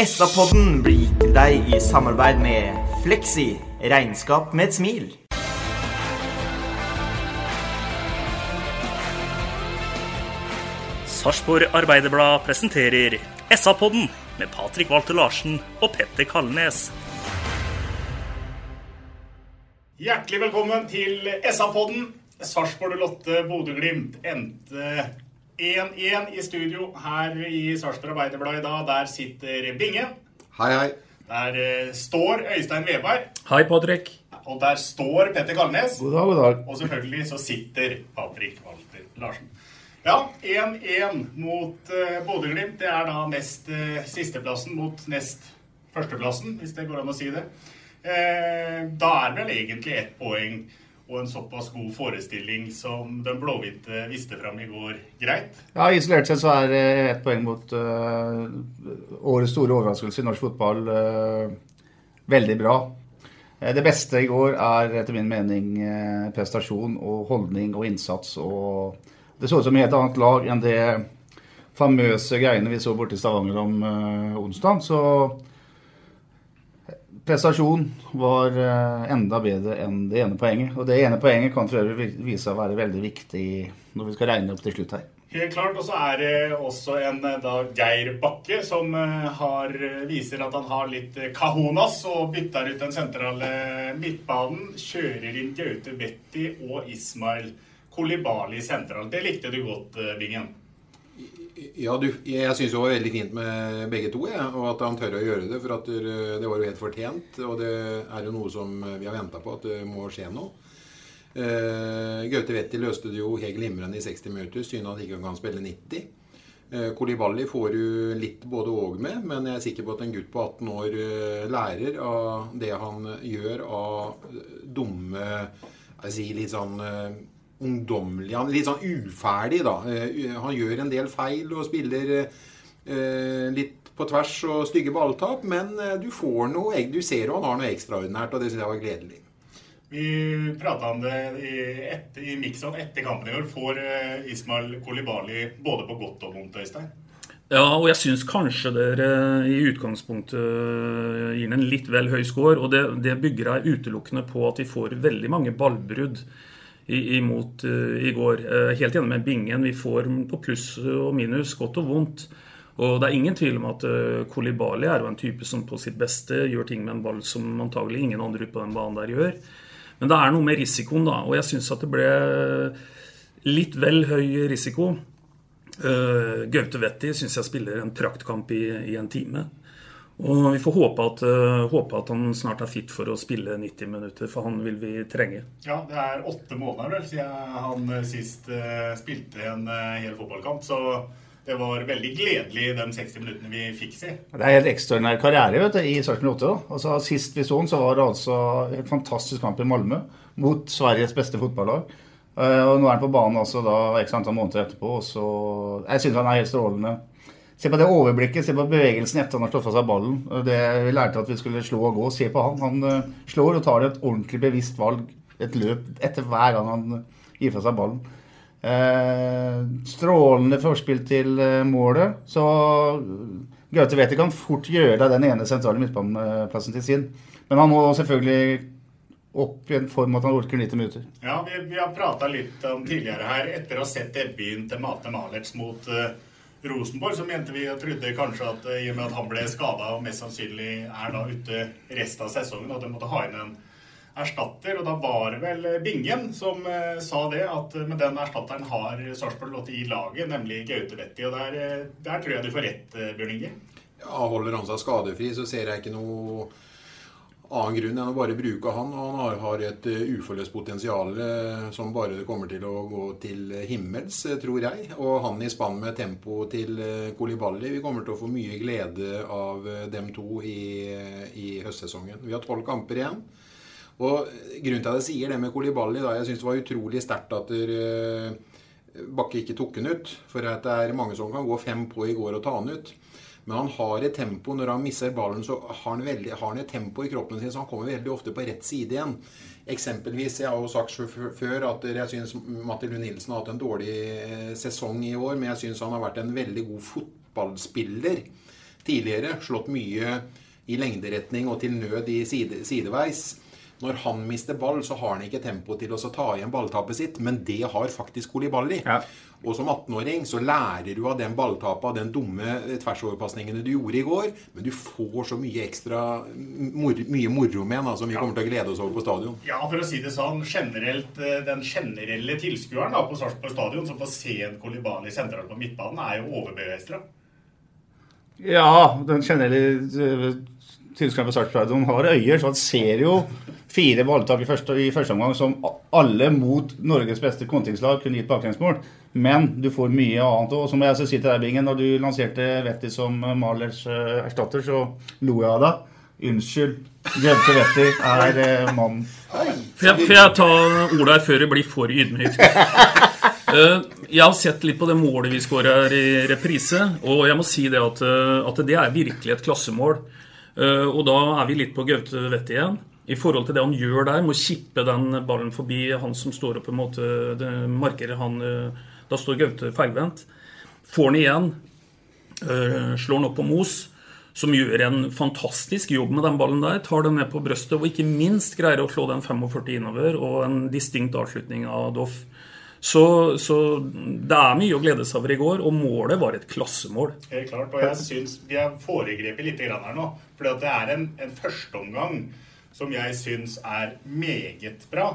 SA-podden blir gitt til deg i samarbeid med Fleksi. Regnskap med et smil. Sarpsborg Arbeiderblad presenterer SA-podden med Patrik Walter Larsen og Petter Kalnes. Hjertelig velkommen til SA-podden. Sarpsborg Lotte Bodø-Glimt endte 1-1 i studio her i Sarpsborg Arbeiderblad i dag. Der sitter Binge. Hei, hei. Der eh, står Øystein Veberg. Hei, Patrick. Og der står Petter Kalnes. God dag, god dag. Og selvfølgelig så sitter Patrick Walter Larsen. Ja, 1-1 mot uh, Bodø-Glimt. Det er da nest uh, sisteplassen mot nest førsteplassen, hvis det går an å si det. Uh, da er vel egentlig ett poeng og en såpass god forestilling som den blåhvite viste fram i går, greit? Ja, Isolert sett så er ett poeng mot uh, årets store overraskelse i norsk fotball. Uh, veldig bra. Uh, det beste i går er etter min mening prestasjon og holdning og innsats. og Det så ut som et helt annet lag enn det famøse greiene vi så borte i Stavanger om onsdag. Så prestasjon var enda bedre enn det ene poenget. Og det ene poenget kan for øvrig vise seg å være veldig viktig når vi skal regne opp til slutt her. Helt klart. Og så er det også en da, Geir Bakke som har, viser at han har litt kahonas og bytter ut den sentrale midtbanen. Kjører inn Gaute Betty og Ismail Kolibali sentral. Det likte du godt, Bingen? Ja, du, jeg syns det var veldig fint med begge to, ja, og at han tør å gjøre det. For at det var jo helt fortjent. Og det er jo noe som vi har venta på at det må skje nå. Uh, Gaute Wetti løste det jo helt glimrende i 60 minutter. Synd at ikke han kan spille 90. Uh, Kolibali får du litt både og med, men jeg er sikker på at en gutt på 18 år lærer av det han gjør av dumme Jeg sier litt sånn ungdommelig Han er litt sånn uferdig, da. Han gjør en del feil og spiller litt på tvers og stygge balltap, men du får noe Du ser jo han har noe ekstraordinært, og det syns jeg var gledelig. Vi prata om det i, etter, i Mixon etter kampen i år. Får Ismail Kolibali både på godt og vondt, Øystein? Ja, og jeg syns kanskje dere i utgangspunktet gir den en litt vel høy score. Og det, det bygger jeg utelukkende på at de får veldig mange ballbrudd imot uh, i går. Uh, helt enig med Bingen. Vi får på pluss og minus, godt og vondt. Og det er ingen tvil om at uh, Kolibali er jo en type som på sitt beste gjør ting med en ball som antagelig ingen andre ute på den banen der gjør. Men det er noe med risikoen, da. Og jeg syns at det ble litt vel høy risiko. Gaute Wetti syns jeg spiller en praktkamp i, i, en time. Og vi får håpe at, uh, håpe at, han snart er fit for å spille 90 minutter, for han vil vi trenge. Ja, det er åtte måneder vel siden han sist uh, spilte en hel fotballkamp. Så det var veldig gledelig de 60 minuttene vi fikk se. Det er helt ekstraordinær karriere vet du, i Sarpsborg 8. Altså, sist vi så han, så var det altså en fantastisk kamp i Malmö mot Sveriges beste fotballag. Og nå er han på banen altså da x antall måneder etterpå. Så jeg syns han er helt strålende. Se på det overblikket, se på bevegelsen etter han har slått fra seg ballen. Det Vi lærte at vi skulle slå og gå. Se på han. Han slår og tar et ordentlig bevisst valg, et løp, etter hver gang han gir fra seg ballen. Eh, strålende forspill til eh, målet. Så Gaute Wæther kan fort gjøre den ene sentrale midtbaneplassen til sin. Men han må selvfølgelig opp i en form at han orker 90 minutter. Ja, vi, vi har prata litt om tidligere her, etter å ha sett debuten til Mate Malerts mot uh, Rosenborg, så mente vi og trodde kanskje at eh, i og med at han ble skada og mest sannsynlig er da ute resten av sesongen, at de måtte ha inn en erstatter. Og da var det vel Bingen som eh, sa det, at eh, med den erstatteren har Sarpsborg lått i laget, nemlig Gaute Vetti. Og der, eh, der tror jeg du får rett, eh, Bjørn Inge. Ja, Holder han seg skadefri, så ser jeg ikke noe annen grunn enn å bare bruke han. Og han har, et uh, uforløst potensial eh, som bare kommer til å gå til himmels, eh, tror jeg. Og han i spann med tempo til Kolibali. Vi kommer til å få mye glede av dem to i, i høstsesongen. Vi har tolv kamper igjen. Og grunnen til at jeg sier det med Koliballi, da, jeg syns det var utrolig sterkt at Bakke ikke tok den ut. For det er mange som kan gå fem på i går og ta den ut. Men han har et tempo når han mister ballen, så har han, veldig, har han et tempo i kroppen sin, så han kommer veldig ofte på rett side igjen. Eksempelvis, jeg har jo sagt før at jeg syns Matti Lund Nilsen har hatt en dårlig eh, sesong i år, men jeg syns han har vært en veldig god fotballspiller tidligere. Slått mye i lengderetning og til nød i side, sideveis. Når han mister ball, så har han ikke tempo til å ta igjen balltapet sitt, men det har faktisk Koliballi. Ja. Og som 18-åring så lærer du av den balltapet, av den dumme tversoverpasningene du gjorde i går, men du får så mye ekstra mor, mye moro med den, som vi kommer til å glede oss over på stadion. Ja, for å si det sånn, generelt, eh, den generelle tilskueren da, på Sarpsborg stadion som får se en Kolibali sentralt på midtbanen, er jo overbegeistra. Ja, den generelle eh, tilskueren på Sarpsborg har øyer, så han ser jo fire balltak i første, i første omgang som alle mot Norges beste kontingslag kunne gitt baklengsmål. Men du får mye annet òg. Som jeg si til deg, Bingen, når du lanserte Vetti som Malers uh, erstatter, så lo jeg av deg. Unnskyld. Glemte Vetti er uh, mannen. Får jeg ta ordet her før det blir for ydmykt? Uh, jeg har sett litt på det målet vi skårer i reprise, og jeg må si det at, at det er virkelig et klassemål. Og da er vi litt på Gaute Vett igjen i forhold til det han gjør der, med å kippe den ballen forbi han som står og på en måte markerer han eh, Da står Gaute feilvendt. Får han igjen, eh, slår han opp på Mos, som gjør en fantastisk jobb med den ballen der. Tar den ned på brøstet og ikke minst greier å slå den 45 innover, og en distinkt avslutning av Doff. Så, så, det er mye å glede seg over i går, og målet var et klassemål. Helt klart, og jeg syns vi har foregrepet litt her nå. For det er en, en førsteomgang som jeg syns er meget bra.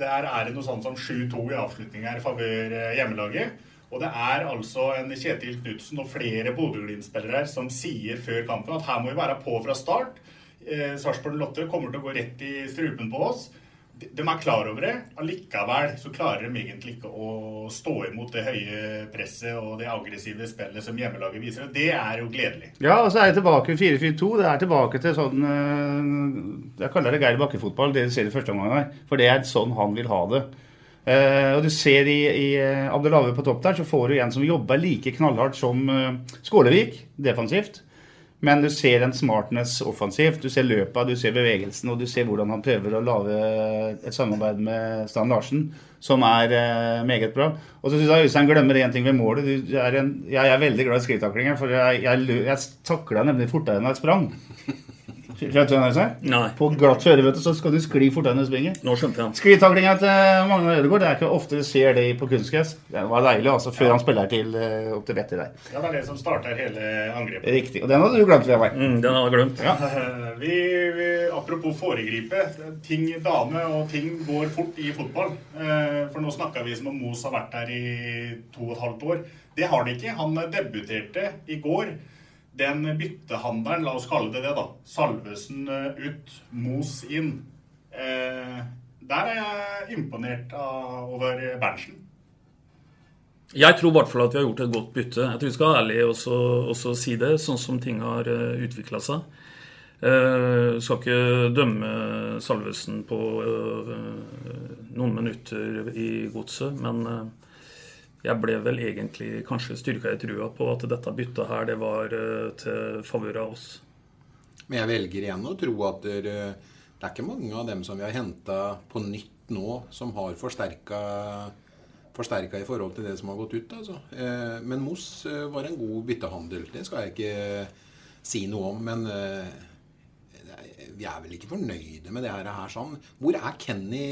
Der er det noe sånt som 7-2 i avslutning her i favør eh, hjemmelaget. Og det er altså en Kjetil Knutsen og flere Bodø-Glimt-spillere her som sier før kampen at her må vi være på fra start. Eh, Sarpsborg Lotte kommer til å gå rett i strupen på oss de er klar over det. Allikevel så klarer de egentlig ikke å stå imot det høye presset og det aggressive spillet som hjemmelaget viser. og Det er jo gledelig. Ja, og så er det tilbake 4-4-2. Det er tilbake til sånn eh, Jeg kaller det Geir Bakke-fotball, det du ser i første omgang her. For det er sånn han vil ha det. Uh, og du ser i, i eh, Abdelave på topp der, så får du en som jobber like knallhardt som Skålevik defensivt. Men du ser en smartness offensivt. Du ser løpet, du ser bevegelsen, og du ser hvordan han prøver å lage et samarbeid med Stan Larsen som er eh, meget bra. Og så syns jeg Øystein glemmer én ting ved målet. Er en, jeg er veldig glad i skrittaklinger, for jeg, jeg, jeg takla nemlig fortere enn jeg sprang. På glatt føre vet du, så skal du skli fortere enn du springer. Nå skjønte jeg Sklitaklinga til Magne Ødegaard det er ikke ofte du ser det på kunstgress. Det var deilig altså, før ja. han spiller til uh, opp til vettet der. Ja, det er det som starter hele angrepet. Riktig. Og den hadde du glemt, Vegard. Mm, den hadde jeg glemt. Ja. vi, vi, apropos foregripe. Ting dame og ting går fort i fotball. Uh, for nå snakka vi som om Mos har vært her i to og et halvt år. Det har de ikke. Han debuterte i går den byttehandelen, la oss kalle det det, da. Salvesen eh, ut, Mos inn. Eh, der er jeg imponert av, over Berntsen. Jeg tror i hvert fall at vi har gjort et godt bytte. Jeg tror vi skal være ærlige også, også si det, sånn som ting har eh, utvikla seg. Eh, skal ikke dømme Salvesen på eh, noen minutter i godset, men uh, jeg ble vel egentlig kanskje styrka i trua på at dette byttet her, det var eh, til favør av oss. Men jeg velger igjen å tro at det, det er ikke mange av dem som vi har henta på nytt nå, som har forsterka, i forhold til det som har gått ut. Altså. Eh, men Moss eh, var en god byttehandel. Det skal jeg ikke si noe om. Men vi er vel ikke fornøyde med det her. sånn. Hvor er Kenny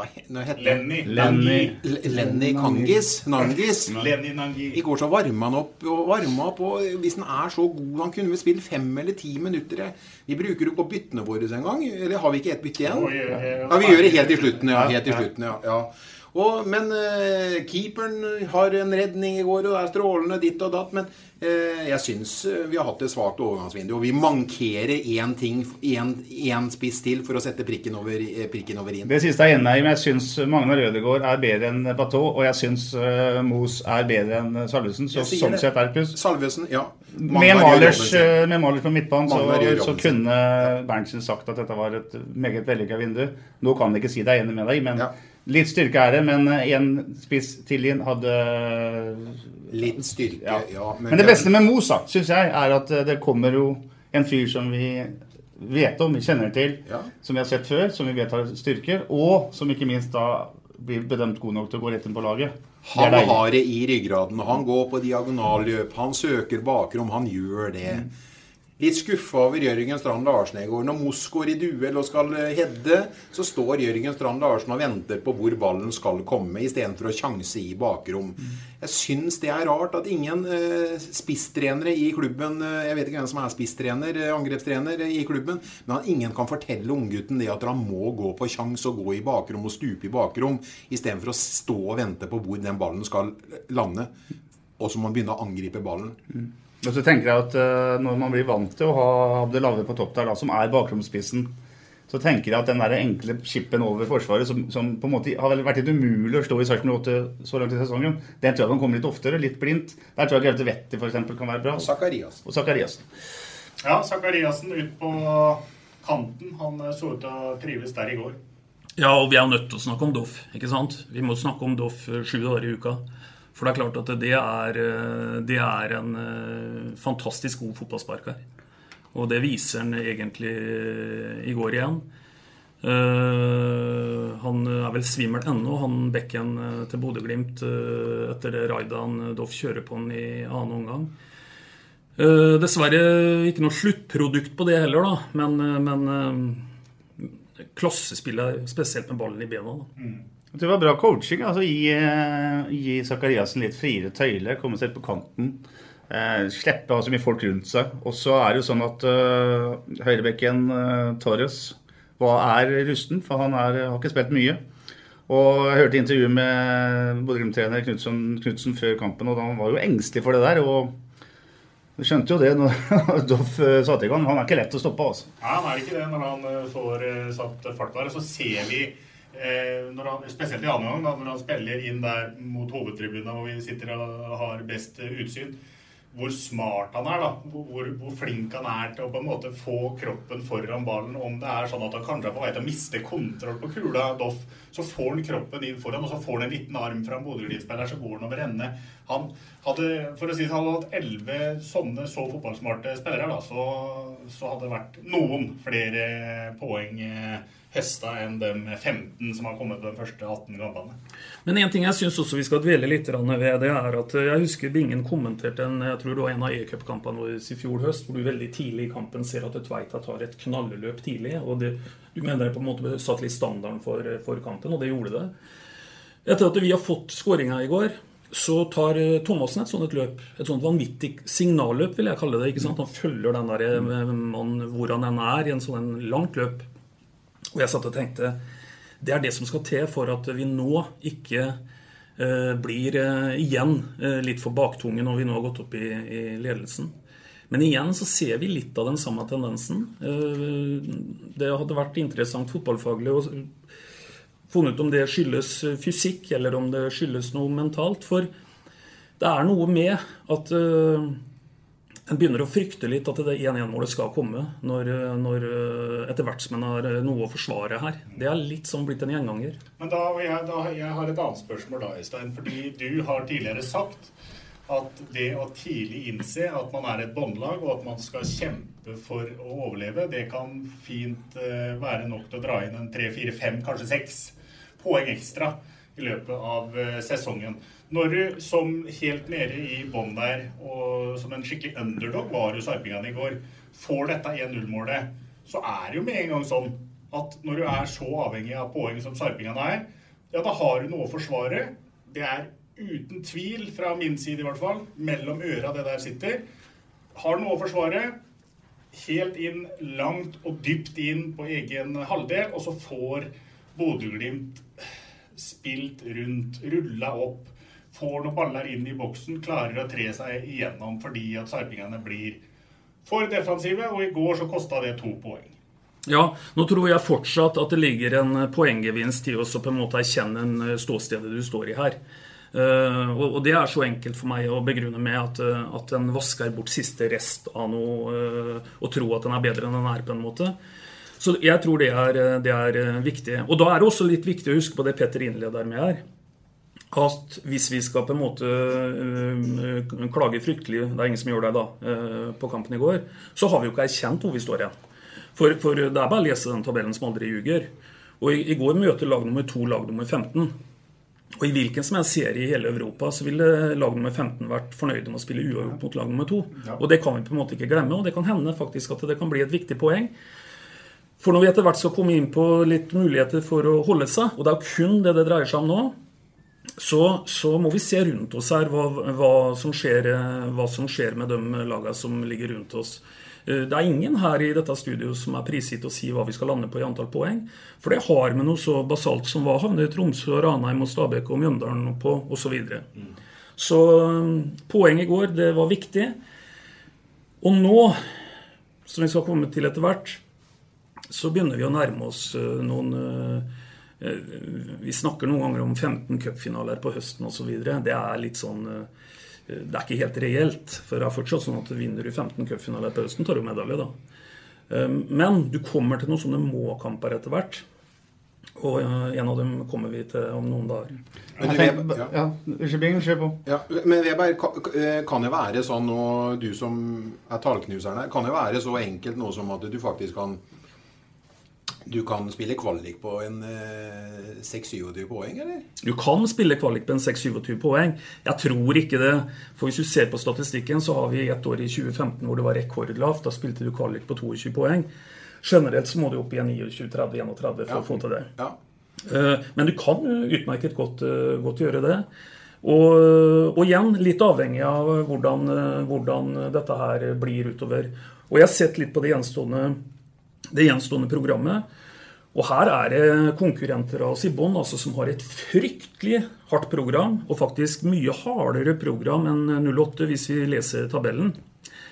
hva heter Lenny. Lenny. Lenny Kangis. Nangis. Lenny Nangi. I går så varma han opp og varma opp. Og hvis han er så god Han kunne vel spille fem eller ti minutter. Vi bruker jo ikke opp byttene våre engang. Eller har vi ikke ett bytte igjen? Ja, vi gjør det helt i slutten, ja. Helt i slutten, ja. ja. Og, men uh, keeperen har en redning i går, og det er strålende ditt og datt. Men jeg syns eh, vi har hatt et svakt overgangsvindu. Og vi mankerer én ting, én spiss til, for å sette prikken over, eh, prikken over i-en. Det siste er jeg enig i, men jeg syns Magnar Rødegård er bedre enn Bateau, og jeg syns uh, Mos er bedre enn Salvesen, så sånn sett er det pluss. Salvesen, ja. Med Malers, eh, med på midtbanen så, så kunne Berntsen sagt at dette var et meget vellykka vindu. Nå kan han ikke si det, jeg er enig med deg, men litt styrke er det. Men én spiss til inn hadde Litt styrke, Ja. ja. Men det beste med Mos, da, syns jeg, er at eh, det kommer jo en fyr som vi vet om, vi kjenner til, som vi har sett før, som vi vet har styrker, og som ikke minst da blir bedømt god nok til å gå rett inn på laget. Han har det i ryggraden. Han går på diagonalløp. Han søker bakrom. Han gjør det. Litt skuffa over Jørgen Strand Larsen i går. Når Moss går i duell og skal hedde, så står Jørgen Strand Larsen og venter på hvor ballen skal komme, istedenfor å sjanse i bakrom. Jeg syns det er rart at ingen eh, spisstrenere i klubben eh, Jeg vet ikke hvem som er spisstrener, eh, angrepstrener eh, i klubben, men at ingen kan fortelle unggutten det at han må gå på sjans og gå i bakrom og stupe i bakrom, istedenfor å stå og vente på hvor den ballen skal lande. Og så må han begynne å angripe ballen. Og så tenker jeg at eh, når man blir vant til å ha Abdelave på topp der, da, som er bakromspissen, så tenker jeg at den der enkle chipen over Forsvaret, som, som på en måte har vært litt umulig å stå i Sarpsborg 8 så langt i sesongen, den tror jeg kan komme litt oftere, litt blindt. Der tror jeg Gaute Wetti f.eks. kan være bra. Og Sakariassen. Og Zakariassen. Ja, Sakariassen ut på kanten. Han eh, så ut til å trives der i går. Ja, og vi er nødt til å snakke om Doff. ikke sant? Vi må snakke om Doff eh, sju dager i uka. For det er klart at det er, eh, det er en eh, fantastisk god fotballsparker. Og det viser han egentlig eh, i går igjen. Uh, han er vel svimmel ennå, han bekken til Bodø-Glimt uh, etter det raidet han Doff kjører på han i annen omgang. Uh, dessverre ikke noe sluttprodukt på det heller, da. Men, men klassespiller, spesielt med ballen i bena. da. Det var bra coaching. altså Gi, eh, gi Zakariassen litt friere tøyler, komme seg på kanten. Eh, slippe å ha så mye folk rundt seg. Og så er det jo sånn at uh, høyrebekken uh, Torres er rusten, for han er, har ikke spilt mye. Og jeg hørte intervjuet med Bodø-Glimt-trener Knutsen, Knutsen før kampen, og han var jo engstelig for det der. og du skjønte jo det når Doff satte i gang. Han er ikke lett å stoppe. altså. Ja, han er ikke det når han får satt fart der. Så ser vi, han, spesielt i annen gang, da, når han spiller inn der mot hovedtribunen hvor vi sitter og har best eh, utsyn, hvor smart han er. da, hvor, hvor- flink han er til å på en måte få kroppen foran ballen. Om det er sånn at han kanskje er på vei til å miste kontroll på kula, Doff, så får han kroppen inn foran, og så får han en liten arm fra en Bodø-Glimt-spiller, så går han over ende. Han hadde, for å si det, hadde han hatt elleve sånne så fotballsmarte spillere, da, så, så hadde det vært noen flere poeng eh, høsta enn de 15 som har kommet på de første 18 kampene. Men en ting jeg syns også vi skal dvele litt ved, det er at eh, jeg husker Bingen kommenterte en jeg tror det var en av e-cupkampene våre i fjor høst, hvor du veldig tidlig i kampen ser at Tveita tar et knalleløp tidlig. og det, Du mener det på en måte satt litt standarden for, for kampen, og det gjorde det. Etter at vi har fått skåringa i går, så tar eh, Thomassen et sånt løp. Et sånt vanvittig signalløp, vil jeg kalle det. ikke sant? Han følger den der man, hvor han er, i en sånn langt løp. Og jeg satt og tenkte det er det som skal til for at vi nå ikke eh, blir eh, igjen eh, litt for baktunge når vi nå har gått opp i, i ledelsen. Men igjen så ser vi litt av den samme tendensen. Eh, det hadde vært interessant fotballfaglig å funnet ut om det skyldes fysikk, eller om det skyldes noe mentalt. For det er noe med at eh, en begynner å frykte litt at det 1-1-målet skal komme når, når eh, etter hvert som en har eh, noe å forsvare her. Det er litt sånn blitt en gjenganger. Men da, jeg, da, jeg har et annet spørsmål da, Øystein. Fordi du har tidligere sagt at det å tidlig innse at man er et båndlag, og at man skal kjempe for å overleve, det kan fint eh, være nok til å dra inn en tre, fire, fem, kanskje seks poeng ekstra i løpet av sesongen. Når du som helt nede i bånn der, og som en skikkelig underdog var jo sarpingene i går, får dette 1-0-målet, så er det jo med en gang sånn at når du er så avhengig av poeng som sarpingene er, ja, da har du noe å forsvare. Det er uten tvil, fra min side i hvert fall, mellom øra det der sitter. Har noe å forsvare. Helt inn, langt og dypt inn på egen halvdel, og så får Bodø-Glimt spilt rundt, rulla opp, får noen baller inn i boksen, klarer å tre seg igjennom fordi at sarpingene blir for defensive, og i går så kosta det to poeng. Ja, nå tror jeg fortsatt at det ligger en poenggevinst i oss å på en måte erkjenne en eh, ståstedet du står i her. Uh, og, det er så enkelt for meg å begrunne med at, at den vasker bort siste rest av noe uh, og tro at den er bedre enn den er, på en måte. Så jeg tror det er, det er viktig. Og da er det også litt viktig å huske på det Petter innleder med her. At hvis vi skal på en måte klage fryktelig, det er ingen som gjør det da, på kampen i går, så har vi jo ikke erkjent hvor vi står igjen. For, for, det er bare å lese den tabellen som aldri ljuger. Og i, i, går møter lag nummer to lag nummer 15. Og i hvilken som helst serie i hele Europa så ville lag nummer 15 vært fornøyde med å spille uavgjort mot lag nummer to. Og det kan vi på en måte ikke glemme, og det kan hende faktisk at det kan bli et viktig poeng. For når vi etter hvert skal komme inn på litt muligheter for å holde seg, og det er kun det det dreier seg om nå, så, så må vi se rundt oss her hva, hva, som, skjer, hva som skjer med de lagene som ligger rundt oss. Eh, det er ingen her i dette studioet som er prisgitt å si hva vi skal lande på i antall poeng. For det har med noe så basalt som hva havner Tromsø, Ranheim, og Stabekk og Mjøndalen på, osv. Så, videre. så eh, poeng i går, det var viktig. Og nå, som vi skal komme til etter hvert, så begynner vi å nærme oss eh, noen Vi snakker noen ganger om 15 cupfinaler på høsten osv. Det er litt sånn det er ikke helt reelt. For det er fortsatt sånn at vinner du 15 cupfinaler på høsten, tar du medalje, da. Ehm, men du kommer til noen sånne må-kamper etter hvert. Og en av dem kommer vi til om noen dager. Men, Weber, ja. Ja, men Weber, kan det være sånn, og du som er tallknuseren her, kan det være så enkelt noe som at du faktisk kan du kan spille kvalik på en eh, 6-27 poeng, eller? Du kan spille kvalik på en 6-27 poeng. Jeg tror ikke det. For hvis du ser på statistikken, så har vi et år i 2015 hvor det var rekordlavt. Da spilte du kvalik på 22 poeng. Generelt så må du opp i 29-30-31 for ja. å få til det. Ja. Eh, men du kan utmerket godt, eh, godt gjøre det. Og, og, igjen, litt avhengig av hvordan, eh, hvordan, dette her blir utover. Og jeg har sett litt på det gjenstående, det gjenstående programmet. Og her er det konkurrenter av oss i bånn altså, som har et fryktelig hardt program, og faktisk mye hardere program enn 08 hvis vi leser tabellen.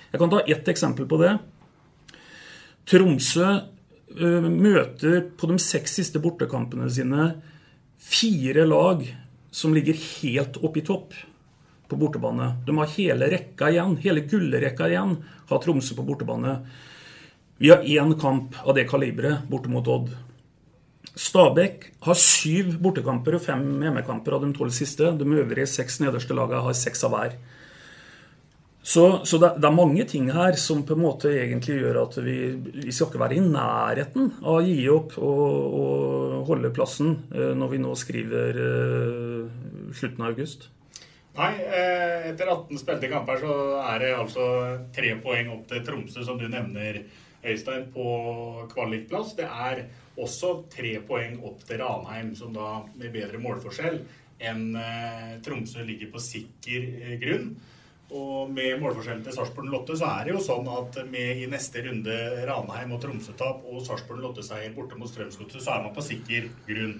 Jeg kan ta ett eksempel på det. Tromsø uh, møter på de seks siste bortekampene sine fire lag som ligger helt oppe i topp på bortebane. De har hele rekka igjen, hele gullrekka igjen, har Tromsø på bortebane. Vi har én kamp av det kaliberet borte mot Odd. Stabæk har syv bortekamper og fem hjemmekamper av de tolv siste. De øvrige seks nederste lagene har seks av hver. Så, så det, det, er mange ting her som på en måte egentlig gjør at vi, vi skal ikke være i nærheten av å gi opp og, og holde plassen eh, når vi nå skriver uh, slutten av august. Nei, eh, etter 18 spilte kamper så er det altså tre poeng opp til Tromsø, som du nevner, Øystein, på kvalikplass. Det er også tre poeng opp til Ranheim, som da med bedre målforskjell enn eh, Tromsø ligger på sikker eh, grunn. Og med målforskjellen til Sarpsborg Lotte så er det jo sånn at med i neste runde Ranheim og Tromsø-tap og Sarpsborg Lotte-seier borte mot Strømsgodset, så er man på sikker grunn.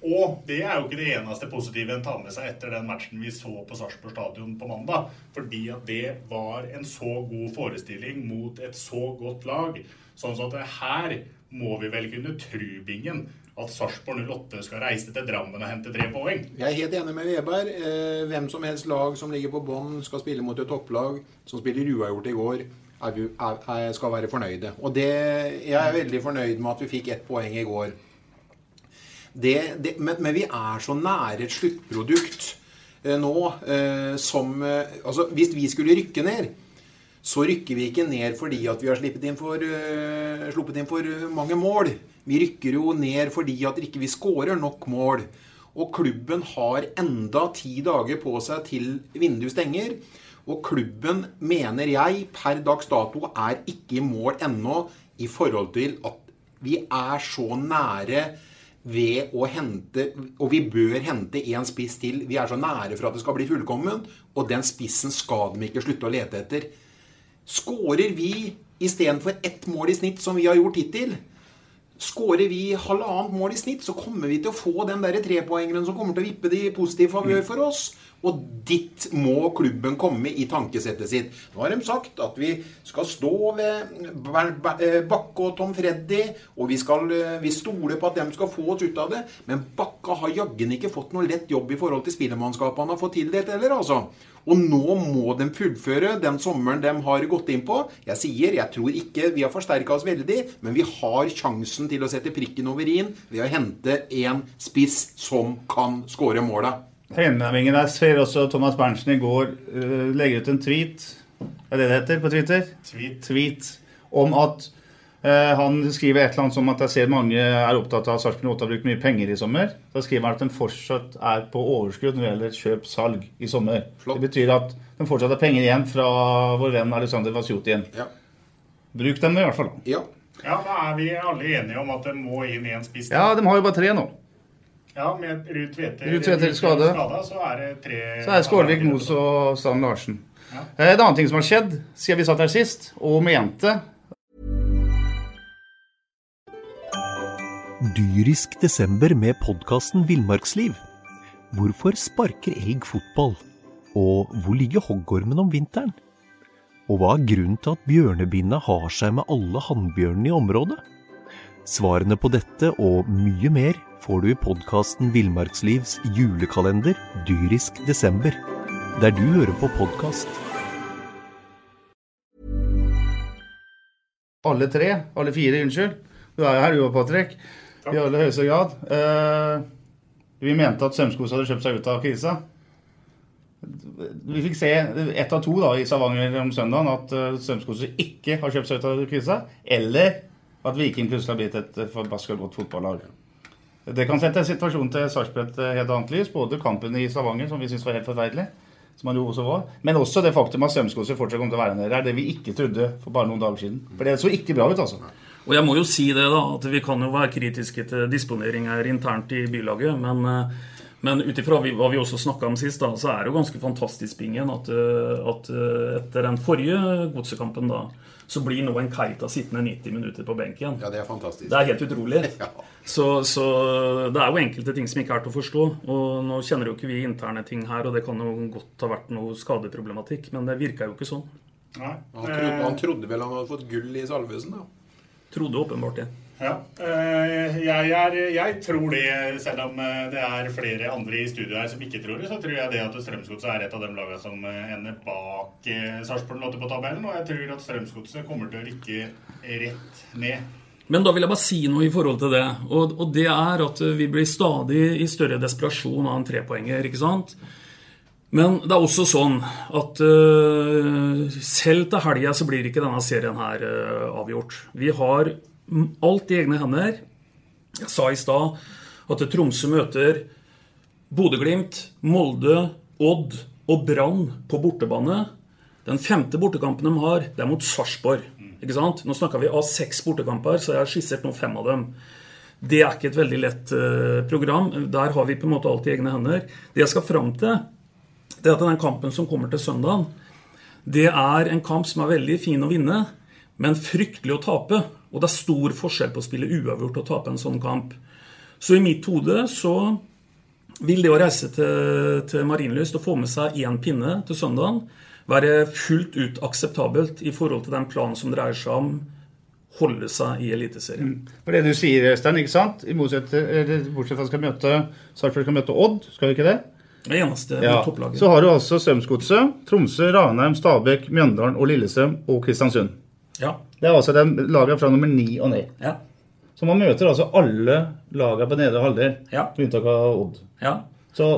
Og det er jo ikke det eneste positive en tar med seg etter den matchen vi så på Sarpsborg stadion på mandag. Fordi at det var en så god forestilling mot et så godt lag. Sånn at her må vi vel kunne tru, Bingen, at Sarpsborg 08 skal reise til Drammen og hente tre poeng. Jeg er helt enig med Veberg. Eh, hvem som helst lag som ligger på bånn, skal spille mot et topplag som spiller uavgjort i går, er, er, skal være fornøyde. Og det, jeg er veldig fornøyd med at vi fikk ett poeng i går. Det, det, men, men, vi er så nære et sluttprodukt eh, nå eh, som eh, Altså, hvis vi skulle rykke ned så rykker vi ikke ned fordi at vi har inn for, uh, sluppet inn for mange mål. Vi rykker jo ned fordi at vi ikke skårer nok mål. Og klubben har enda ti dager på seg til vinduet stenger. Og klubben, mener jeg, per dags dato er ikke i mål ennå i forhold til at Vi er så nære ved å hente Og vi bør hente én spiss til. Vi er så nære for at det skal bli fullkommen, og den spissen skal de ikke slutte å lete etter. Skårer vi istedenfor ett mål i snitt, som vi har gjort hittil, Skårer vi halvannet mål i snitt, så kommer vi til å få den der trepoengeren som kommer til å vippe det i positiv favør for oss. Og dit må klubben komme i tankesettet sitt. Nå har de sagt at vi skal stå ved Bakke og Tom Freddy, og vi, skal, vi stoler på at de skal få oss ut av det. Men Bakke har jaggen ikke fått noe lett jobb i forhold til spillermannskapet han har fått tildelt heller, altså. Og nå må de fullføre den sommeren de har gått inn på. Jeg sier, jeg tror ikke vi har forsterka oss veldig, men vi har sjansen til å sette prikken over i-en ved å hente en spiss som kan skåre måla. Trenavingen der ser også Thomas Berntsen i går uh, legger ut en tweet Er det det heter på Twitter? Tweet. tweet om at uh, han skriver et eller annet som at jeg ser mange er opptatt av at Sarpsborg 8 har brukt mye penger i sommer. Da skriver han at den fortsatt er på overskudd når det gjelder kjøp-salg i sommer. Flott. Det betyr at den fortsatt har penger igjen fra vår venn Alexander Vasjotin. Ja. Bruk dem i hvert fall. Ja. Ja, da er vi alle enige om at det må inn i en spiss. Ja, de har jo bare tre nå. Ja, med Ruud Tveter skade. så er det tre Så er det Skålvik, Mos og Stan Larsen. Ja. En annen ting som har skjedd siden vi satt her sist, og mente Dyrisk desember med podkasten Villmarksliv. Hvorfor sparker elg fotball? Og hvor ligger hoggormen om vinteren? Og hva er grunnen til at bjørnebinna har seg med alle hannbjørnene i området? Svarene på dette og mye mer får du i podkasten Villmarkslivs julekalender Dyrisk desember, der du hører på podkast. alle tre, alle fire, unnskyld. Du er jo her, du og Patrick. I aller høyeste grad. Uh, vi mente at Strømskog hadde kjøpt seg ut av krisa. Vi fikk se ett av to da, i Stavanger om søndagen at uh, Strømskog ikke har kjøpt seg ut av krisa. Eller at Viking plutselig har blitt et forbaska godt fotballag. Det kan sette situasjonen til Sarpsborg helt annet lys. Både kampen i Stavanger, som vi syns var helt forferdelig, som han jo også var, men også det faktum at Strømskog fortsatt kommer til å være nede der. Det vi ikke trodde for bare noen dager siden. For det så ikke bra ut, altså. Og jeg må jo si det, da, at vi kan jo være kritiske til disponeringer internt i bylaget, men eh, men ut ifra hva vi også snakka om sist, da, så er det jo ganske fantastisk Bingen, at, eh, at eh, etter den forrige godsekampen da, så blir nå en Keita sittende 90 minutter på benken. Ja, det er fantastisk. Det er helt utrolig. Så, så det er jo enkelte ting som ikke er til å forstå. Og nå kjenner jo ikke vi interne ting her, og det kan jo godt ha vært noe skadeproblematikk, men det virka jo ikke sånn. Nei. Han trodde, han trodde vel han hadde fått gull i Salvesen, da. Trodde åpenbart det. Ja. Eh, Jeg, er, jeg tror det, selv om eh, det er flere andre i studio her som ikke tror det, så tror jeg det at Strømsgodset er et av de lagene som eh, ender bak Sarpsborg 8 på tabellen. Og jeg tror at Strømsgodset kommer til å rykke rett ned. Men da vil jeg bare si noe i forhold til det. Og, og det er at vi blir stadig i større desperasjon av en trepoenger. ikke sant? Men det er også sånn at uh, selv til helga så blir ikke denne serien her uh, avgjort. Vi har alt i egne hender. Jeg sa i stad at Tromsø møter Bodø-Glimt, Molde, Odd og Brann på bortebane. Den femte bortekampen de har, det er mot Sarpsborg. Nå snakka vi av seks bortekamper, så jeg har skissert nå fem av dem. Det er ikke et veldig lett uh, program. Der har vi på en måte alt i egne hender. Det jeg skal fram til, det er at den kampen som kommer til søndagen, det er en kamp som er veldig fin å vinne, men fryktelig å tape. Og det er stor forskjell på å spille uavgjort og tape en sånn kamp. Så i mitt hode så vil det å reise til, til Marienlyst og få med seg én pinne til søndagen være fullt ut akseptabelt i forhold til den planen som dreier seg om holde seg i Eliteserien. For det du sier, Øystein, ikke sant? Eller bortsett fra at skal møte Sarpsborg skal møte Odd, skal vi ikke det? Det eneste Ja. topplaget. Så har du altså Strømsgodset, Tromsø, Ranheim, Stabæk, Mjøndalen og Lillesøm og Kristiansund. Ja. Det er altså laget lagene fra nummer ni og ned. Ja. Så man møter altså alle lagene på nedre halvdel, Ja. med unntak av Odd. Ja. Så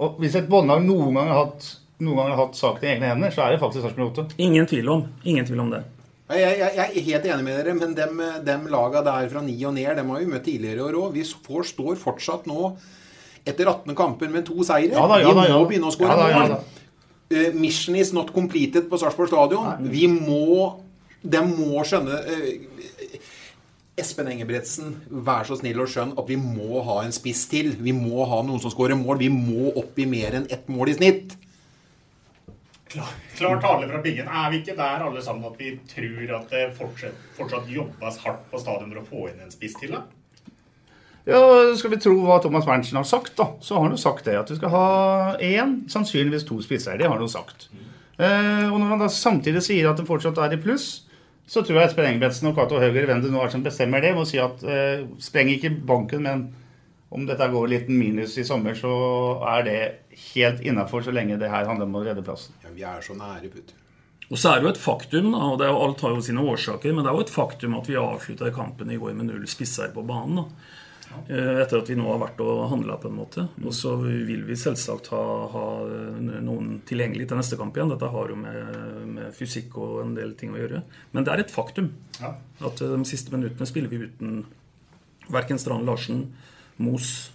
og hvis et båndlag noen gang har hatt, noen gang har hatt saken i egne hender, så er det faktisk Sarpsborg 8. Ingen tvil om. Ingen tvil om det. Jeg, jeg, jeg er helt enig med dere, men dem, dem laga der fra ni og ned, dem har vi møtt tidligere i år òg. Vi får, står fortsatt nå, etter 18 kamper, med to seire. Ja da, ja vi da, ja må da. begynne å skåre Ja da, ja da. Eh, mission is not completed på Sarpsborg stadion. Vi må De må skjønne eh, Espen Engebretsen, vær så snill og skjønn at vi må ha en spiss til. Vi må ha noen som skårer mål. Vi må opp i mer enn ett mål i snitt. Klar, klar tale fra Bingen. Er vi ikke der alle sammen at vi tror at det fortsatt, fortsatt jobbes hardt på stadion for å få inn en spiss til? da? Ja, Skal vi tro hva Thomas Berntsen har sagt, da, så har han jo sagt det. At vi skal ha én, sannsynligvis to spisser. Det har han jo sagt. Eh, og når han da samtidig sier at det fortsatt er i pluss, så tror jeg Espen Engebretsen og Cato Høger, hvem det nå er som bestemmer det, må si at eh, spreng ikke banken, men om dette går litt minus i sommer, så er det helt innafor så lenge det her handler om å redde plassen. Ja, vi er så nære, putt. Og så er det jo et faktum, da, og det er jo, alt har jo sine årsaker, men det er jo et faktum at vi avslutta kampen i går med null spisser på banen. da. Eh, Etter at vi nå har vært og handla, på en måte. Og så vil vi selvsagt ha, ha noen tilgjengelig til neste kamp igjen. Dette har jo med, med, fysikk og en del ting å gjøre. Men det er et faktum Ja. at eh, de siste minuttene spiller vi uten verken Strand Larsen, Mos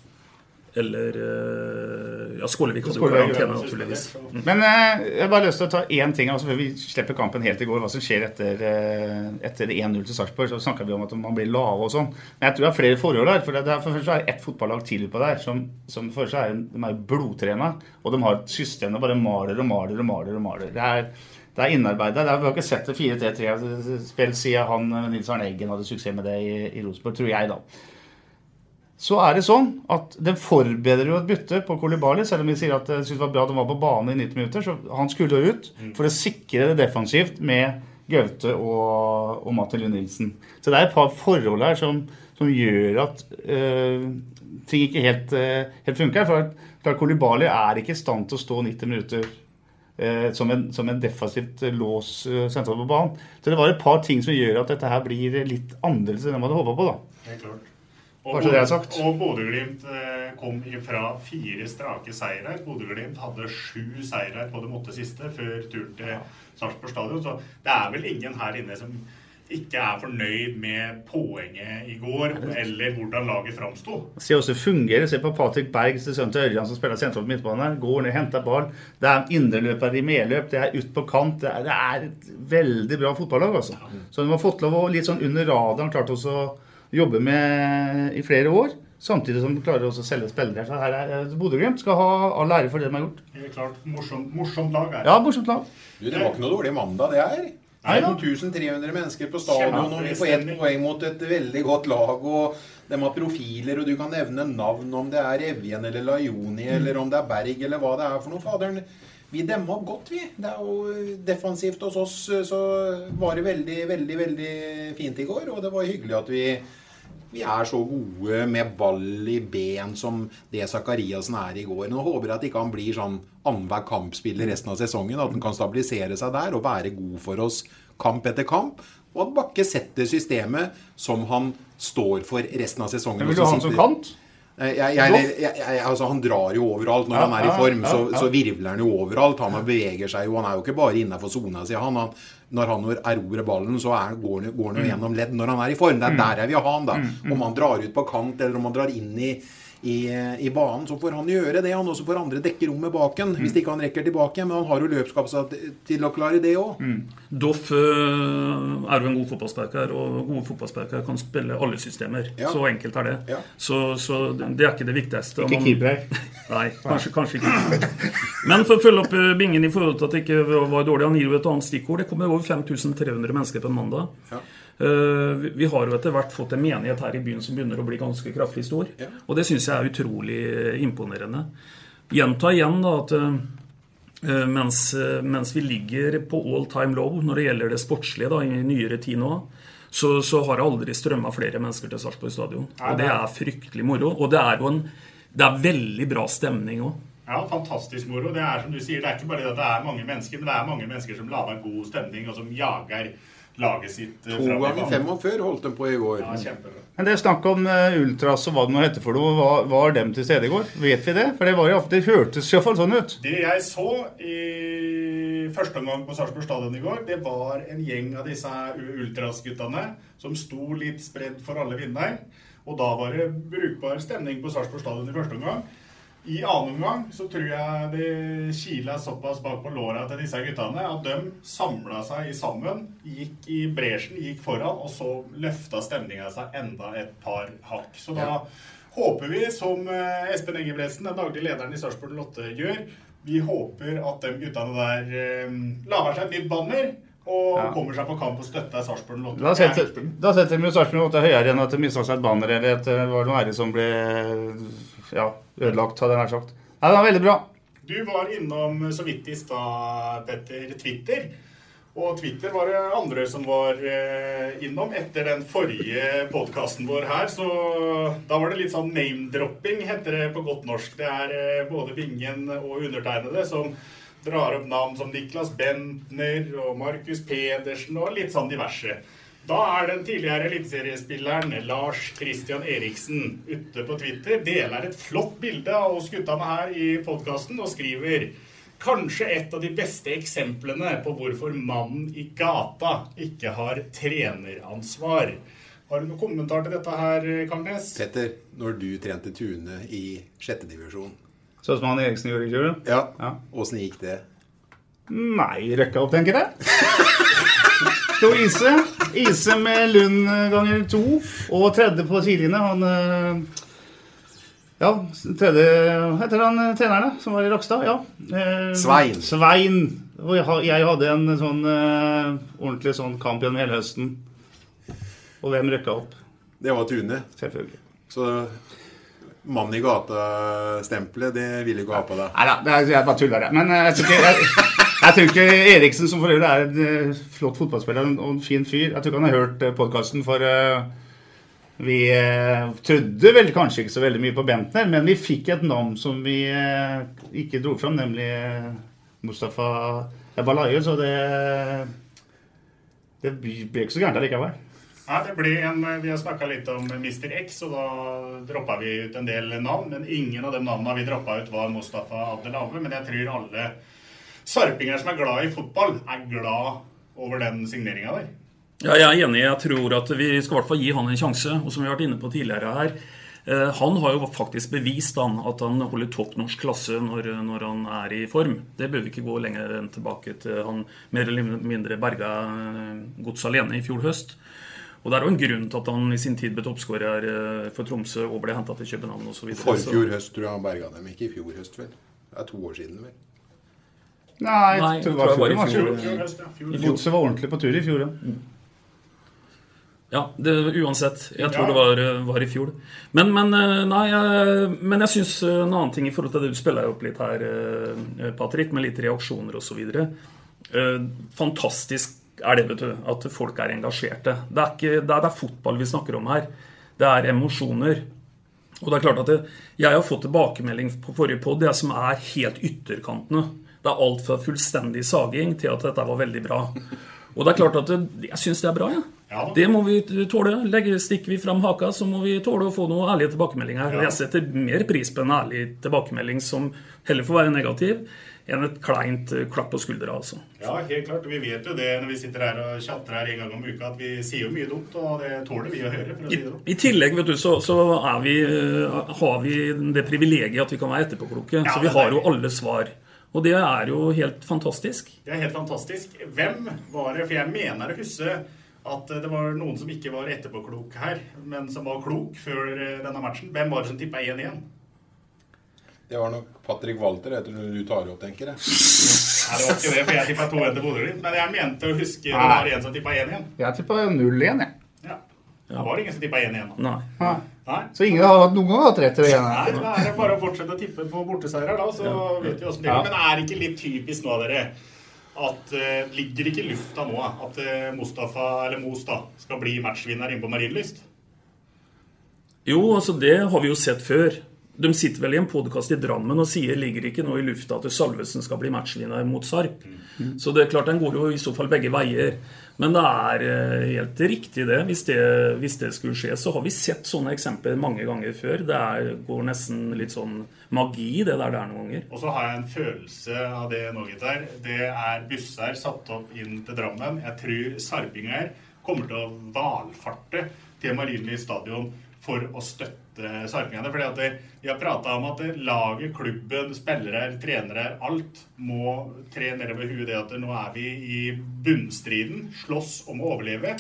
eller eh, Ja, Skålevik hadde jo karantene, ja. naturligvis. Mm. Men eh, jeg har bare lyst til å ta én ting altså før vi slipper kampen helt i går. Hva som skjer etter, eh, etter 1-0 til Sarpsborg. Så snakka vi om at man blir lave og sånn. Men jeg tror det er flere forhold her. For det er, for først så er det ett fotballag til på der som, som for seg er, de er blodtrena. Og de har et system og bare maler og maler og maler. og maler. Det er, det er innarbeida. Vi har ikke sett det 4-3-3-spill siden han eh, Nils Arne Eggen hadde suksess med det i, i Rosenborg, tror jeg, da. Så er det sånn at den forbereder jo et bytte på Kolibali, selv om vi sier at jeg synes det var bra at han var på banen i 90 minutter. så Han skulle jo ut for å sikre det defensivt med Gaute og, og Martin Lund Nilsen. Så det er et par forhold her som, som gjør at øh, ting ikke helt, øh, helt funker. For klart Kolibali er ikke i stand til å stå 90 minutter øh, som, en, som en defensivt eh, lås eh, sentralt på banen. Så det var et par ting som gjør at dette her blir litt annerledes enn man hadde håpa på. da. Helt klart. Det sagt. Og Bodø-Glimt eh, kom fra fire strake seire. Bodø-Glimt hadde sju seire på det måtte siste før turen til Sarpsborg stadion. Så det er vel ingen her inne som ikke er fornøyd med poenget i går, eller hvordan laget framsto. Se også fungerer. Se på Patrick Berg, sønnen til Ørjan, som spiller sentralt midtbane. her. Går ned, henter ball. Det er indreløpere i medløp, det er ut på kant. Det er, det er et veldig bra fotballag, altså. Så de har fått lov å litt sånn under radaren klart også jobbe med i flere år. Samtidig som de klarer også å selge spillere. Så her er Bodø-Glimt skal ha all ære for det de har gjort. Helt klart morsomt, morsomt lag er Ja, morsomt lag. Du, det var ikke noe dårlig mandag, det her. Nei da. 2300 mennesker på stadion, og vi får ett poeng mot et veldig godt lag. og De har profiler, og du kan nevne navn, om det er Evjen eller Laioni, eller om det er Berg, eller hva det er for noe. Faderen, vi demma opp godt, vi. Det er jo defensivt hos oss, så var det veldig, veldig, veldig fint i går. Og det var hyggelig at vi vi er så gode med ball i ben som det Zakariassen er i går. Nå håper jeg at ikke han blir sånn annenhver kampspiller resten av sesongen. At han kan stabilisere seg der og være god for oss kamp etter kamp. Og at Bakke setter systemet som han står for resten av sesongen. Men vil du ha han som kant? Jeg, jeg, jeg, jeg, altså Han drar jo overalt når Ja, han er i form. ja, Så, ja. så virvler han jo overalt. Han beveger seg jo. Han er jo ikke bare innafor sona si. Han, han, når han erobrer ballen, så er, går han går han jo Mm. gjennom ledd når han er i form. Det er Mm. der jeg vil ha han, da. Mm. Om han drar ut på kant, eller om han drar inn i, i, i banen, så får han gjøre det. Han også får andre dekke rommet bak ham. Mm. hvis ikke han rekker tilbake. Men han har jo løpskapasitet til å klare det òg. Doff øh, er jo en god fotballsparker, og gode fotballsparker kan spille alle systemer. Ja. Så enkelt er det. Ja. Så, så det er ikke det viktigste. Ikke Man- keeper. Nei, kanskje, kanskje ikke. Men for å følge opp øh, Bingen i forhold til at det ikke var dårlig, han gir jo et annet stikkord. Det kommer over 5300 mennesker på en mandag. Ja. Eh, vi- har jo etter hvert fått en menighet her i byen som begynner å bli ganske kraftig stor. Ja. Og det syns jeg er utrolig eh, imponerende. Gjenta igjen da at eh, mens, mens vi ligger på all time low når det gjelder det sportslige da, i nyere tid nå, så, så har det aldri strømma flere mennesker til Sarpsborg stadion. Og det er fryktelig moro. Og det er jo en det er veldig bra stemning òg. Ja, fantastisk moro. Det er som du sier, det er ikke bare det at det er mange mennesker, men det er mange mennesker som lager god stemning, og som jager laget sitt eh, To ganger banen. 45 holdt de på i går. Ja, kjempebra. Men det er snakk om eh, ultras og hva det nå heter for noe. Var, var dem til stede i går? Vet vi det? For det, var jo, ofte- det hørtes i hvert fall sånn ut. Det jeg så i første omgang på Sarpsborg stadion i går, det var en gjeng av disse ultras-guttene som sto litt spredd for alle vinder. Og da var det brukbar stemning på Sarpsborg stadion i første omgang. I annen omgang så tror jeg det kila såpass bak på låra til disse guttene at de samla seg sammen, gikk i bresjen, gikk foran, og så løfta stemninga seg enda et par hakk. Så da Ja. håper vi, som eh, Espen Engebretsen, den daglige lederen i Sarpsborg Lotte, gjør, vi håper at de guttene der eh, lager seg et nytt banner og Ja. kommer seg på kamp og støtter Sarpsborg Lotte. Da er setter, da setter de Sarpsborg 8 høyere enn at det mista seg et banner eller at det var noe ære som ble ja, ødelagt, hadde jeg nær sagt. Nei, det var veldig bra. Du var innom så vidt i stad, Petter, Twitter. Og Twitter var det andre som var eh, innom etter den forrige podkasten vår her. Så da var det litt sånn name-dropping, heter det på godt norsk. Det er eh, både Vingen og undertegnede som drar opp navn som Niklas Bentner og Markus Pedersen og litt sånn diverse. Da er den tidligere eliteseriespilleren Lars Christian Eriksen ute på Twitter. Deler et flott bilde av oss guttene her i podkasten og skriver Kanskje et av de beste eksemplene på hvorfor mannen i gata ikke har treneransvar. Har du noen kommentar til dette her, Kangnes? Petter, når du trente Tune i sjette divisjon Sånn som han Eriksen gjorde i fjor? Ja. Åssen gikk det? Nei, røkka opp, tenker jeg. Sto Ise. Ise med Lund ganger to. Og tredje på sidelinje. Han eh, Ja, tredje Heter han eh, treneren, da? Som var i Rakstad? Ja. Eh, Svein. Svein. Og jeg hadde en sånn eh, ordentlig sånn kamp gjennom hele høsten. Og hvem røkka opp? Det var Tune. Selvfølgelig. Så mann i gata-stempelet, det vil ikke ha på deg. Nei da, er- jeg bare tuller, jeg. Men jeg, jeg jeg, jeg tror ikke Eriksen, som for øvrig er en eh, flott fotballspiller og en fin fyr Jeg tror ikke han har hørt podkasten, for eh, vi eh, trodde vel kanskje ikke så veldig mye på Bentner, men vi fikk et navn som vi eh, ikke dro fram, nemlig eh, Mustafa Balaye, så det Det ble ikke så gærent allikevel. Nei, det ble en, Vi har snakka litt om Mr. X, og da droppa vi ut en del navn. Men ingen av de navnene vi droppa ut, var Mustafa Abdelave. Men jeg tror alle sarpinger som er glad i fotball, er glad over den signeringa der. Ja, jeg er enig. Jeg tror at vi skal i hvert fall gi han en sjanse. Og som vi har vært inne på tidligere her, eh, han har jo faktisk bevist han, at han holder topp norsk klasse når, når han er i form. Det bør vi ikke gå lenger enn tilbake til han mer eller mindre berga eh, gods alene i fjor høst. Og Det er jo en grunn til at han i sin tid ble toppskårer eh, for Tromsø og ble henta til København osv. Forfjor høst tror jeg han berga dem. Ikke i fjor høst, vel. Det er to år siden, vel. Nei, jeg Nei, tror det var tror jeg var i fjor. Fjor. Godset var ordentlig på tur i fjor, ja. Ja, det, uansett. Jeg tror Ja. det var, var i fjor. Men, men, eh, nei, jeg, men jeg syns en annen ting i forhold til det du spiller opp litt her, eh, Patrick, med litt reaksjoner osv. Fantastisk er det, vet du, at folk er engasjerte. Det er, ikke, det er, det er fotball vi snakker om her. Det er emosjoner. Og det er klart at det, Jeg har fått tilbakemelding på forrige pod det som er helt ytterkantene. Det er alt fra fullstendig saging til at dette var veldig bra. Og det er klart at det, jeg syns det er bra. Ja. Ja. Det må vi tåle. Legger, stikker vi fram haka, så må vi tåle å få noen ærlige tilbakemeldinger. Ja. Jeg setter mer pris på en ærlig tilbakemelding som heller får være negativ, enn et kleint eh, klapp på skuldra. Altså. Ja, helt klart. Vi vet jo det når vi sitter her og chatter her en gang om uka, at vi sier jo mye dumt, og det tåler vi å høre, for å I, si det sånn. I tillegg vet du, så, så vi, eh, har vi det privilegiet at vi kan være etterpåkloke. Så vi har jo alle svar. Og det er jo helt fantastisk. Det er helt fantastisk. Hvem var det? For jeg mener å huske at det var noen som ikke var etterpåklok her, men som var klok før eh, denne matchen. Hvem var det som tippa 1-1? Det var nok Patrick Walter, etter når du tar opp, tenker jeg. Nei, det var ikke det, for jeg tippa 2-1 til Bodø-Glimt. Men jeg mente å huske det var en som tippa 1-1. Jeg tippa 0-1, jeg. Ja. Det var det ingen som tippa 1-1. da. Nei. Ja. Nei. Så ingen har hatt- noen gang hatt rett til det. Nei, da er det bare å fortsette å tippe på borteseiere, da, så vet vi åssen det Ja. går. Men er det ikke litt typisk nå, dere, at uh, ligger ikke i lufta nå at uh, Mustafa, eller Mos, da, skal bli matchvinner inne på Marienlyst? Jo, altså det har vi jo sett før. De sitter vel i en podkast i Drammen og sier ligger ikke nå i lufta at Salvesen skal bli matchvinner mot Sarp. Så det er klart den går jo i så fall begge veier. Men det er eh, helt riktig det. Hvis, det. hvis det skulle skje, så har vi sett sånne eksempler mange ganger før. Det er, går nesten litt sånn magi, det der der noen ganger. Og så har jeg en følelse av det nå, Gitar. Det er busser satt opp inn til Drammen. Jeg tror sarpinger kommer til å valfarte til Marienlyst stadion for å støtte sarpingene. Fordi at Vi har prata om at laget, klubben, spillere, trenere, alt må tre nedover huet det at nå er vi i bunnstriden, slåss om å overleve.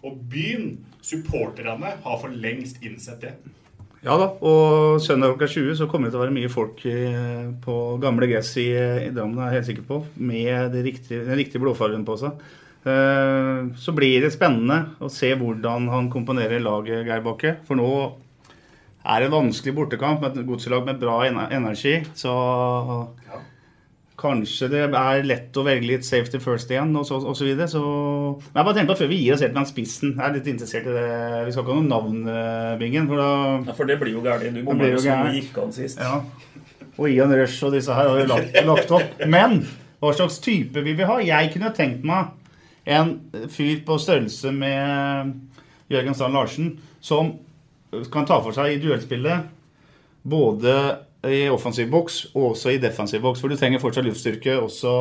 Og byen, supporterne, har for lengst innsett det. Ja da, og søndag klokka 20 så kommer det til å være mye folk på gamle gress i, i Drammen, er jeg helt sikker på, med det riktige, den riktige blåfargen på seg. Eh, Så blir det spennende å se hvordan han komponerer laget, Geir Bakke. For nå er det en vanskelig bortekamp med et godslag med bra energi. Så kanskje det er lett å velge litt safety first igjen, og så, og så videre. Så Men jeg bare tenkte på før vi gir oss helt med spissen. Jeg er litt interessert i det. Vi skal ikke ha noe navn, Bingen. For da Ja, for det blir jo gærent. Du bommer jo som gikk an sist. Ja. Og Ian Rush og disse her har jo lagt, lagt opp. Men hva slags type vil vi ha? Jeg kunne tenkt meg en fyr på størrelse med Jørgen Strand Larsen, som kan ta for seg i duellspillet både i offensiv boks og også i defensiv boks. For du trenger fortsatt luftstyrke også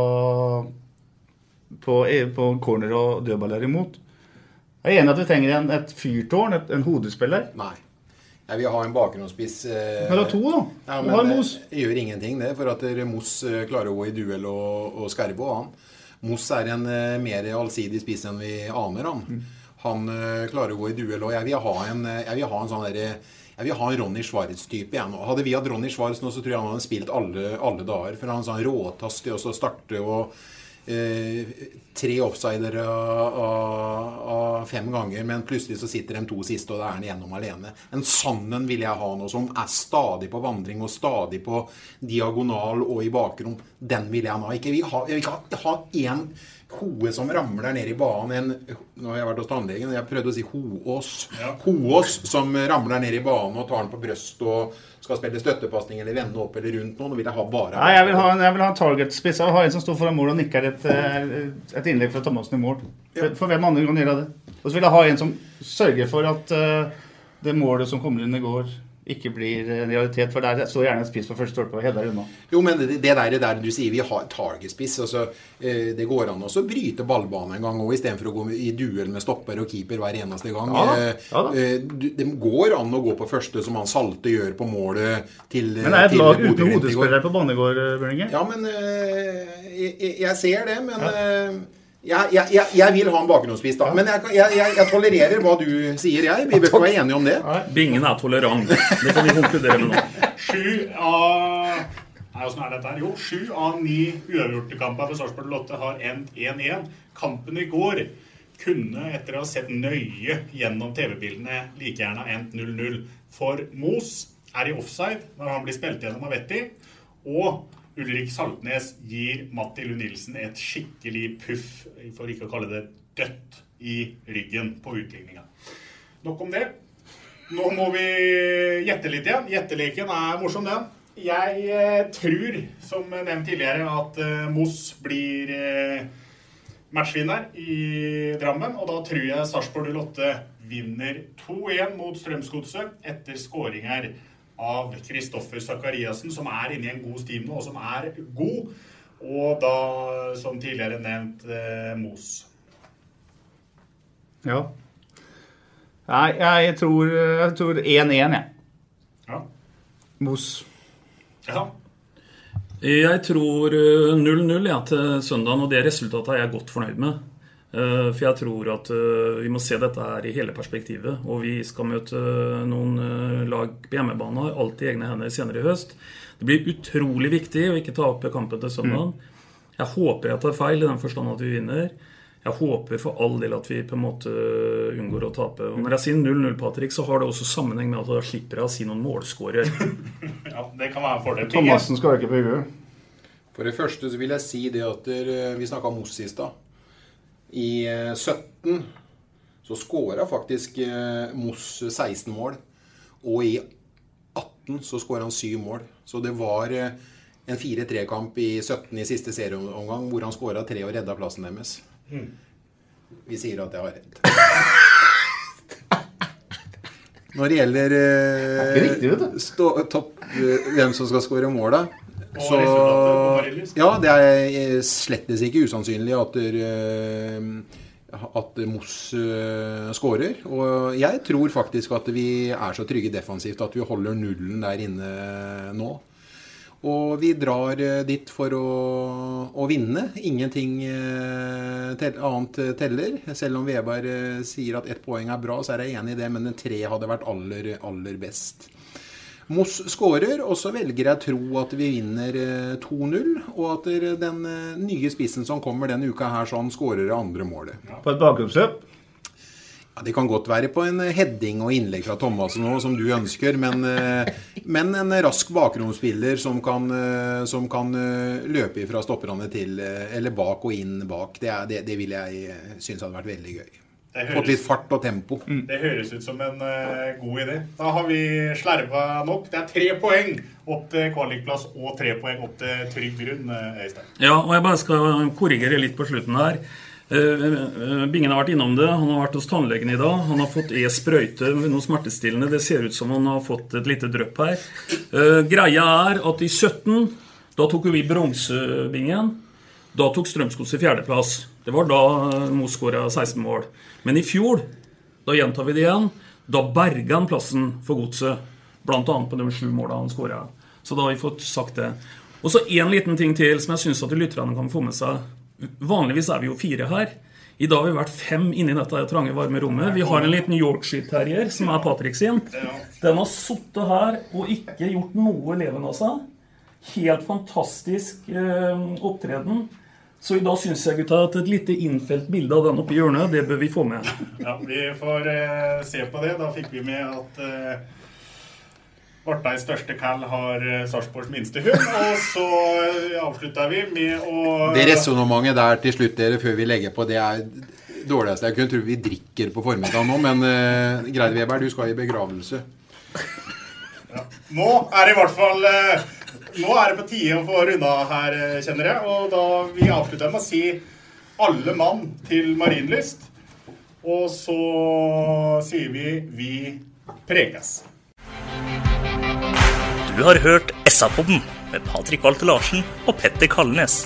på, på corner og dødballer imot. Jeg er enig at vi trenger en, et fyrtårn, et, en hodespiller. Nei. Jeg vil ha en bakgrunnsspiss. Eh, Men to, da. Ja, men har det Mos. gjør ingenting, det. For at Moss eh, klarer å gå i duell og, og skerre på han. Moss er en eh, mer allsidig spiss enn vi aner, han. Mm. Han eh, klarer å gå i duell, og jeg vil ha en, eh, jeg vil ha en sånn derre jeg vil ha en Ronny Schwartz-type igjen. Hadde vi hatt Ronny Schwartz nå, så tror jeg han hadde spilt alle, alle dager. For han er sånn råtass til å starte og tre offsider av, fem ganger, men plutselig så sitter de to siste, og da er han igjennom alene. En sannen vil jeg ha nå, som er stadig på vandring og stadig på diagonal og i bakrom. Den vil jeg ha. Ikke, vi har, jeg vil ikke ha én hoe som ramler ned i banen. En, nå har jeg vært hos tannlegen, jeg prøvde å si hoås. Hoås som ramler ned i banen og tar den på brøst og skal spille støttepasning eller vende opp eller rundt noen. Nå vil jeg ha bare Nei, jeg vil ha en, jeg vil ha en target-spiss. Jeg vil ha en som står foran mål og nikker et, eh, et innlegg fra Thomassen i mål. For, for hvem andre kan gjøre det? Og så vil jeg ha en som sørger for at uh, det målet som kommer inn i går, ikke blir en realitet. For der står gjerne en spiss på første stolpe og header unna. Jo, men det, der, det der du sier vi har targetspiss altså, eh, Det går an også å bryte ballbanen en gang òg, istedenfor å gå i duell med stopper og keeper hver eneste gang. Ja da, Eh, ja da. eh, Det går an å gå på første, som han Salte gjør på målet til Men det er et lag uten hodespillere på Banegård, eh, Ja, men jeg, jeg- ser det, men eh, jeg, jeg, jeg, jeg vil ha en bakgrunnsspiss, da. Men jeg, jeg, jeg, jeg tolererer hva du sier, jeg. Vi bør ikke være enige om det. Bingen er tolerant. Det kan vi konkludere med nå. Sju av Nei, Åssen er dette her? Jo, sju av ni uavgjorte kamper for Sarpsborg Lotte har endt 1-1. Kampen i går kunne, etter å ha sett nøye gjennom TV-bildene, like gjerne ha endt 0-0. For Mos er i offside når han blir spilt gjennom av Vetti. Og Ulrik Saltnes gir Matti Lund Nilsen et skikkelig puff, for ikke å kalle det dødt, i ryggen på utligninga. Nok om det. Nå må vi gjette litt igjen. Gjetteleken er morsom, den. Jeg eh, tror, som nevnt tidligere, at eh, Moss blir eh, matchvinner i Drammen. Og da tror jeg Sarpsborg 08 vinner 2-1 mot Strømsgodset etter skåringer av Kristoffer Sakariassen, som er inne i en god stim nå, og som er god. Og da, som tidligere nevnt, eh, Mos. Ja. Nei, jeg tror jeg tror 1-1, jeg. Ja. Mos. Ja. Jeg tror eh, 0-0 ja, til søndagen, og det resultatet er jeg godt fornøyd med. Eh, For jeg tror at eh, vi må se dette her i hele perspektivet. Og vi skal møte eh, noen lag på hjemmebane, har alt i egne hender senere i høst. Det blir utrolig viktig å ikke ta opp kampen til søndag. Jeg håper jeg tar feil i den forstand at vi vinner. Jeg håper for all del at vi på en måte unngår å tape. Og når jeg sier 0-0, Patrick, så har det også sammenheng med at da slipper jeg å si noen målskårer. ja, det kan være en fordel. Thomassen skal ikke på huet. For det første så vil jeg si det at vi snakka om Moss i stad. I eh, 17 så skåra faktisk eh, Moss 16 mål. Og i 18 så skåra han 7 mål. Så det var eh, en 4-3-kamp i 17 i siste serieomgang hvor han skåra 3 og redda plassen deres. Vi sier at jeg har rett. Når det gjelder eh, det riktig, stå, topp, eh, hvem som skal skåre måla så. Ja, det er slettes ikke usannsynlig at der, eh, at Moss uh, skårer. Og jeg tror faktisk at vi er så trygge defensivt at vi holder nullen der inne nå. Og vi drar dit for å, å vinne. Ingenting tell, annet teller. Selv om Veberg sier at ett poeng er bra, så er jeg enig i det, men en tre hadde vært aller, aller best. Moss skårer, og så velger jeg tro at vi vinner 2-0. Eh, og at den eh, nye spissen som kommer denne uka her, sånn skårer det andre målet. På et bakgrunnsløp? Ja, Det kan godt være på en eh, heading og innlegg fra Thomassen òg, som du ønsker. Men, men en rask bakgrunnsspiller som kan, som kan løpe fra stopperne til Eller bak og inn bak. Det, er, det, det vil jeg synes hadde vært veldig gøy. Høres, Fått litt fart og tempo. Mm. Det høres ut som en uh, god idé. Da har vi slerva nok. Det er tre poeng opp til kvalikplass og tre poeng opp til trygg grunn. Eh, Øystein. Ja, og jeg bare skal korrigere litt på slutten her. Uh, Bingen har vært innom det. Han har vært hos tannlegen i dag. Han har fått e-sprøyte, med noe smertestillende. Det ser ut som han har fått et lite drypp her. Uh, greia er at i 17 da tok vi bronsebingen. Da tok Strømsgodset fjerdeplass. Det var da Mo skåra 16 mål. Men i fjor, da gjentar vi det igjen, da berga han plassen for godset. Bl.a. på de sju måla han skåra. Så da har vi fått sagt det. Og så én liten ting til som jeg syns lytterne kan få med seg. Vanligvis er vi jo fire her. I dag har vi vært fem inni dette trange, varme rommet. Vi har en liten Yorkshire terrier, som er Patrick sin. Den har sittet her og ikke gjort noe leven av seg. Helt fantastisk eh, opptreden. Så i dag syns jeg gutta, at et lite innfelt bilde av den oppi hjørnet, det bør vi få med. Ja, Vi får eh, se på det. Da fikk vi med at eh, Varteis største kall har eh, Sarpsborgs minste hund. Og så eh, avslutta vi med å Det resonnementet der til slutt, dere, før vi legger på, det er dårligste jeg kunne tro vi drikker på formiddagen nå. Men eh, greit, Weber, du skal i begravelse. Ja. Nå er det i hvert fall eh, nå er det på tide å få runda her, eh, kjenner jeg. Og da vi avslutter med å si 'alle mann' til Marienlyst. Og så sier vi 'vi prekes'. Du har hørt SA-podden med Patrik Walter Larsen og Petter Kalnes.